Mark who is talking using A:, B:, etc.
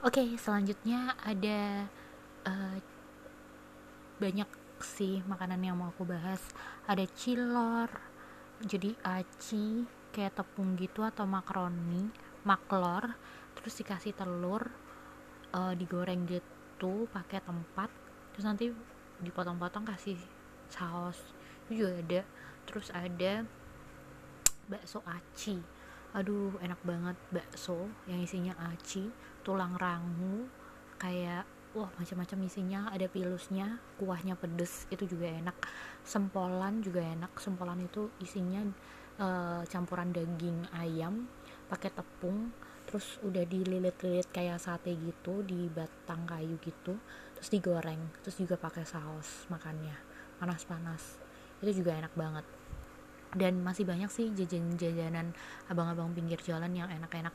A: oke selanjutnya ada uh, banyak sih makanan yang mau aku bahas. Ada cilor jadi aci kayak tepung gitu atau makaroni maklor terus dikasih telur uh, digoreng gitu pakai tempat terus nanti dipotong-potong kasih saus. Itu juga ada. Terus ada bakso aci aduh enak banget bakso yang isinya aci tulang rangu kayak wah macam-macam isinya ada pilusnya kuahnya pedes itu juga enak. Sempolan juga enak sempolan itu isinya e, campuran daging ayam pakai tepung terus udah dililit-lilit kayak sate gitu di batang kayu gitu terus digoreng terus juga pakai saus makannya panas-panas. Itu juga enak banget dan masih banyak sih jajan-jajanan abang-abang pinggir jalan yang enak-enak